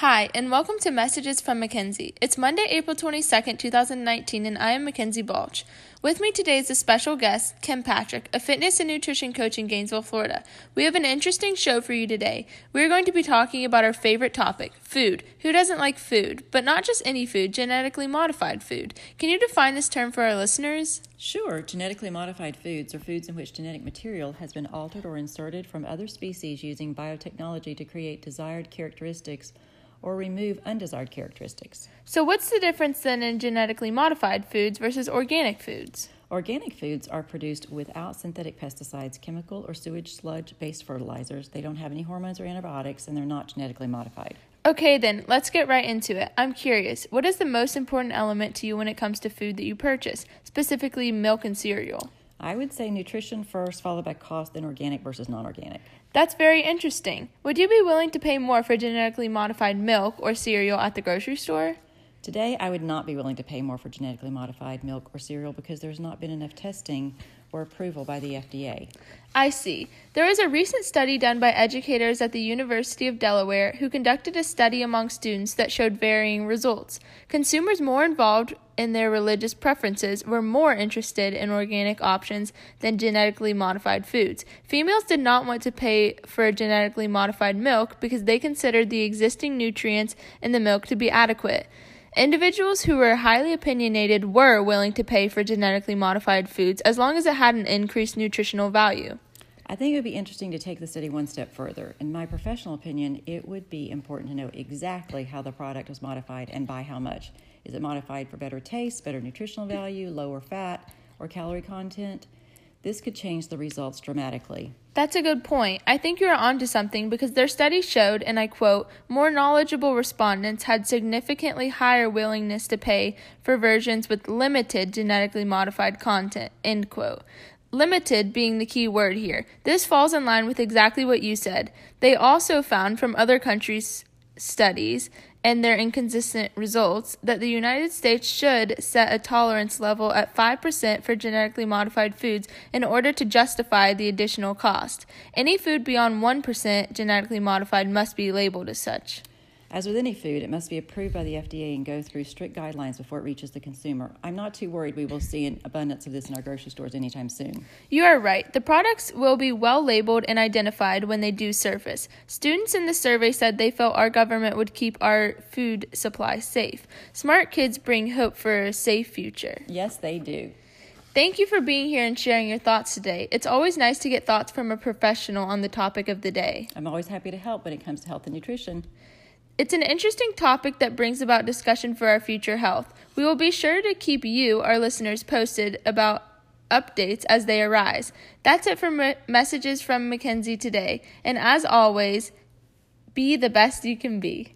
Hi, and welcome to Messages from Mackenzie. It's Monday, April 22nd, 2019, and I am Mackenzie Balch. With me today is a special guest, Kim Patrick, a fitness and nutrition coach in Gainesville, Florida. We have an interesting show for you today. We are going to be talking about our favorite topic, food. Who doesn't like food? But not just any food, genetically modified food. Can you define this term for our listeners? Sure, genetically modified foods are foods in which genetic material has been altered or inserted from other species using biotechnology to create desired characteristics or remove undesired characteristics. So, what's the difference then in genetically modified foods versus organic foods? Organic foods are produced without synthetic pesticides, chemical or sewage sludge based fertilizers. They don't have any hormones or antibiotics, and they're not genetically modified. Okay, then, let's get right into it. I'm curious, what is the most important element to you when it comes to food that you purchase, specifically milk and cereal? I would say nutrition first, followed by cost, then organic versus non organic. That's very interesting. Would you be willing to pay more for genetically modified milk or cereal at the grocery store? Today, I would not be willing to pay more for genetically modified milk or cereal because there's not been enough testing or approval by the FDA. I see. There was a recent study done by educators at the University of Delaware who conducted a study among students that showed varying results. Consumers more involved in their religious preferences were more interested in organic options than genetically modified foods. Females did not want to pay for genetically modified milk because they considered the existing nutrients in the milk to be adequate. Individuals who were highly opinionated were willing to pay for genetically modified foods as long as it had an increased nutritional value. I think it would be interesting to take the study one step further. In my professional opinion, it would be important to know exactly how the product was modified and by how much. Is it modified for better taste, better nutritional value, lower fat, or calorie content? This could change the results dramatically. That's a good point. I think you're onto something because their study showed, and I quote, more knowledgeable respondents had significantly higher willingness to pay for versions with limited genetically modified content, end quote. Limited being the key word here. This falls in line with exactly what you said. They also found from other countries' studies and their inconsistent results that the United States should set a tolerance level at 5% for genetically modified foods in order to justify the additional cost. Any food beyond 1% genetically modified must be labeled as such. As with any food, it must be approved by the FDA and go through strict guidelines before it reaches the consumer. I'm not too worried we will see an abundance of this in our grocery stores anytime soon. You are right. The products will be well labeled and identified when they do surface. Students in the survey said they felt our government would keep our food supply safe. Smart kids bring hope for a safe future. Yes, they do. Thank you for being here and sharing your thoughts today. It's always nice to get thoughts from a professional on the topic of the day. I'm always happy to help when it comes to health and nutrition. It's an interesting topic that brings about discussion for our future health. We will be sure to keep you, our listeners, posted about updates as they arise. That's it for me- messages from Mackenzie today. And as always, be the best you can be.